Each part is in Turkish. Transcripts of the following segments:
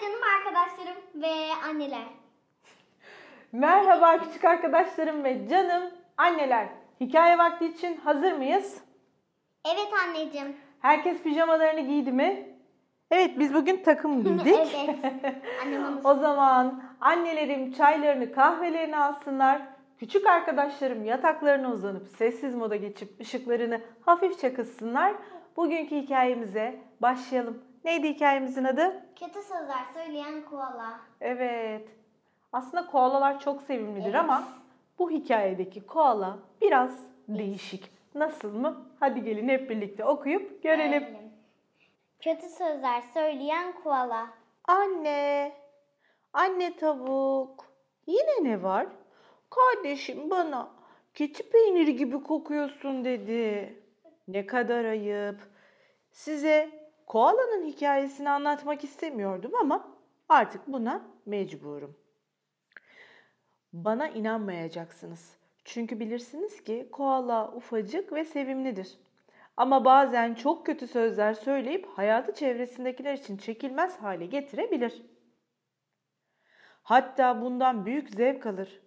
canım arkadaşlarım ve anneler. Merhaba küçük arkadaşlarım ve canım anneler. Hikaye vakti için hazır mıyız? Evet anneciğim. Herkes pijamalarını giydi mi? Evet biz bugün takım giydik. evet. Annem o zaman annelerim çaylarını kahvelerini alsınlar. Küçük arkadaşlarım yataklarına uzanıp sessiz moda geçip ışıklarını hafifçe kıssınlar. Bugünkü hikayemize başlayalım. Neydi hikayemizin adı? kötü sözler söyleyen koala. Evet. Aslında koalalar çok sevimlidir Evet. ama bu hikayedeki koala biraz değişik. Nasıl mı? Hadi gelin hep birlikte okuyup görelim. Görelim. Kötü sözler söyleyen koala. Anne, anne tavuk. Yine ne var? Kardeşim bana keçi peyniri gibi kokuyorsun dedi. Ne kadar ayıp. Size koalanın hikayesini anlatmak istemiyordum ama artık buna mecburum. Bana inanmayacaksınız. Çünkü bilirsiniz ki koala ufacık ve sevimlidir. Ama bazen çok kötü sözler söyleyip hayatı çevresindekiler için çekilmez hale getirebilir. Hatta bundan büyük zevk alır.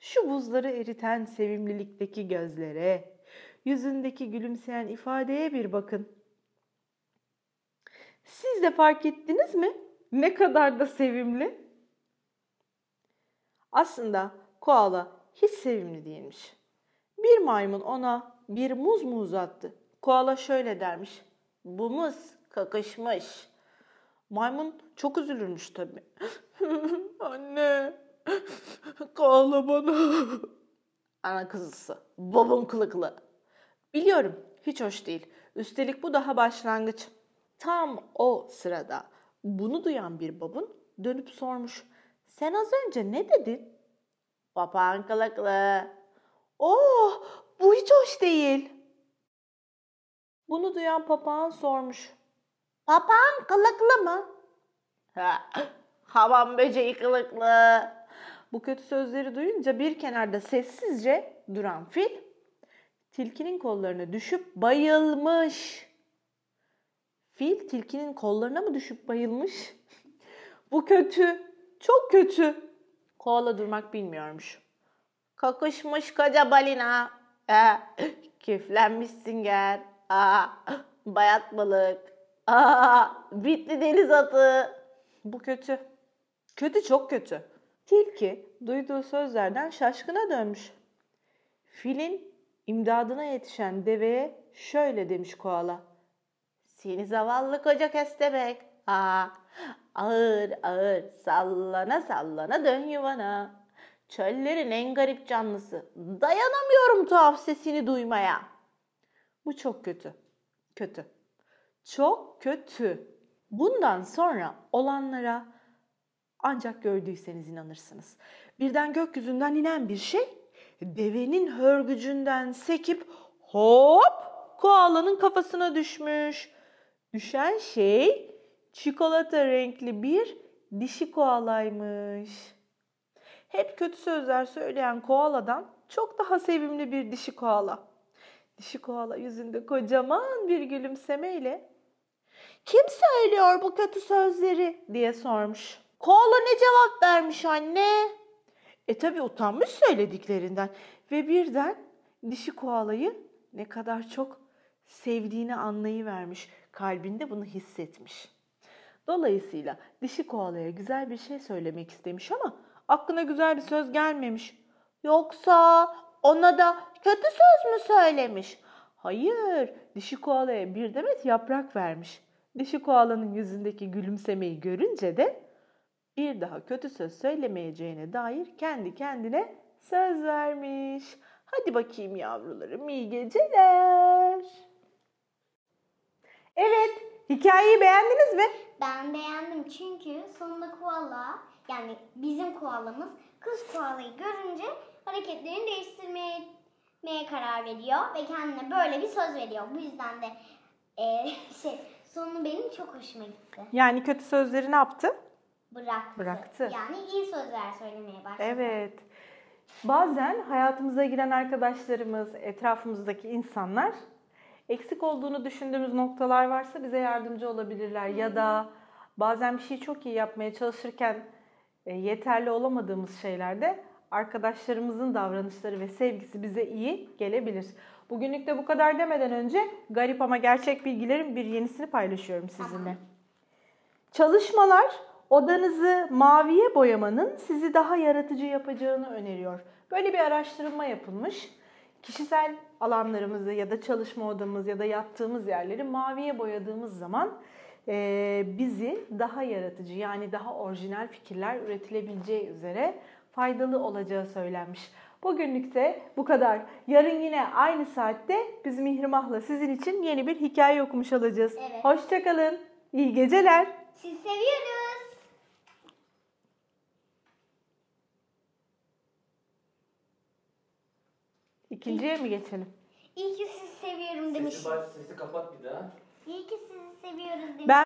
Şu buzları eriten sevimlilikteki gözlere, yüzündeki gülümseyen ifadeye bir bakın. Siz de fark ettiniz mi? Ne kadar da sevimli. Aslında koala hiç sevimli değilmiş. Bir maymun ona bir muz mu uzattı? Koala şöyle dermiş. Bu muz kakışmış. Maymun çok üzülürmüş tabii. Anne, koala bana. Ana kızısı, babun kılıklı. Biliyorum, hiç hoş değil. Üstelik bu daha başlangıç. Tam o sırada bunu duyan bir babun dönüp sormuş. Sen az önce ne dedin? Papağan kılıklı. Oh, bu hiç hoş değil. Bunu duyan papağan sormuş. Papağan kılıklı mı? Ha, havan böceği kılıklı. Bu kötü sözleri duyunca bir kenarda sessizce duran fil, tilkinin kollarına düşüp bayılmış. Fil tilkinin kollarına mı düşüp bayılmış? Bu kötü, çok kötü. Koala durmak bilmiyormuş. Kakışmış koca balina. Ee, küflenmiş sünger. Aa, bayat balık. Aa, bitli deniz atı. Bu kötü. Kötü çok kötü. Tilki duyduğu sözlerden şaşkına dönmüş. Filin imdadına yetişen deveye şöyle demiş koala. Seni zavallı koca köstebek. Aa, ağır ağır sallana sallana dön yuvana. Çöllerin en garip canlısı. Dayanamıyorum tuhaf sesini duymaya. Bu çok kötü. Kötü. Çok kötü. Bundan sonra olanlara ancak gördüyseniz inanırsınız. Birden gökyüzünden inen bir şey devenin hörgücünden sekip hop koalanın kafasına düşmüş. Düşen şey çikolata renkli bir dişi koalaymış. Hep kötü sözler söyleyen koaladan çok daha sevimli bir dişi koala. Dişi koala yüzünde kocaman bir gülümsemeyle "Kim söylüyor bu kötü sözleri?" diye sormuş. Koala ne cevap vermiş anne? E tabi utanmış söylediklerinden ve birden dişi koalayı ne kadar çok sevdiğini anlayıvermiş. Kalbinde bunu hissetmiş. Dolayısıyla dişi koalaya güzel bir şey söylemek istemiş ama aklına güzel bir söz gelmemiş. Yoksa ona da kötü söz mü söylemiş? Hayır, dişi koalaya bir demet yaprak vermiş. Dişi koalanın yüzündeki gülümsemeyi görünce de bir daha kötü söz söylemeyeceğine dair kendi kendine söz vermiş. Hadi bakayım yavrularım iyi geceler. Evet, hikayeyi beğendiniz mi? Ben beğendim çünkü sonunda koala yani bizim koalamız kız koalayı görünce hareketlerini değiştirmeye meye karar veriyor ve kendine böyle bir söz veriyor. Bu yüzden de eee, şey sonu benim çok hoşuma gitti. Yani kötü sözleri ne yaptı? Bıraktı. Bıraktı. Yani iyi sözler söylemeye başladı. Evet. Bazen hayatımıza giren arkadaşlarımız, etrafımızdaki insanlar eksik olduğunu düşündüğümüz noktalar varsa bize yardımcı olabilirler ya da Bazen bir şeyi çok iyi yapmaya çalışırken e, yeterli olamadığımız şeylerde arkadaşlarımızın davranışları ve sevgisi bize iyi gelebilir. Bugünlük de bu kadar demeden önce garip ama gerçek bilgilerin bir yenisini paylaşıyorum sizinle. Çalışmalar odanızı maviye boyamanın sizi daha yaratıcı yapacağını öneriyor. Böyle bir araştırma yapılmış. Kişisel alanlarımızı ya da çalışma odamız ya da yattığımız yerleri maviye boyadığımız zaman eee, bizi daha yaratıcı yani daha orijinal fikirler üretilebileceği üzere faydalı olacağı söylenmiş. Bugünlük de bu kadar. Yarın yine aynı saatte biz Mihrimah'la sizin için yeni bir hikaye okumuş olacağız. Evet. Hoşçakalın. İyi geceler. Siz seviyoruz. İkinciye mi geçelim? İyi ki sizi seviyorum demiş. Sesi, baş, sesi kapat bir daha. İyi ki sizi seviyoruz demiş. Ben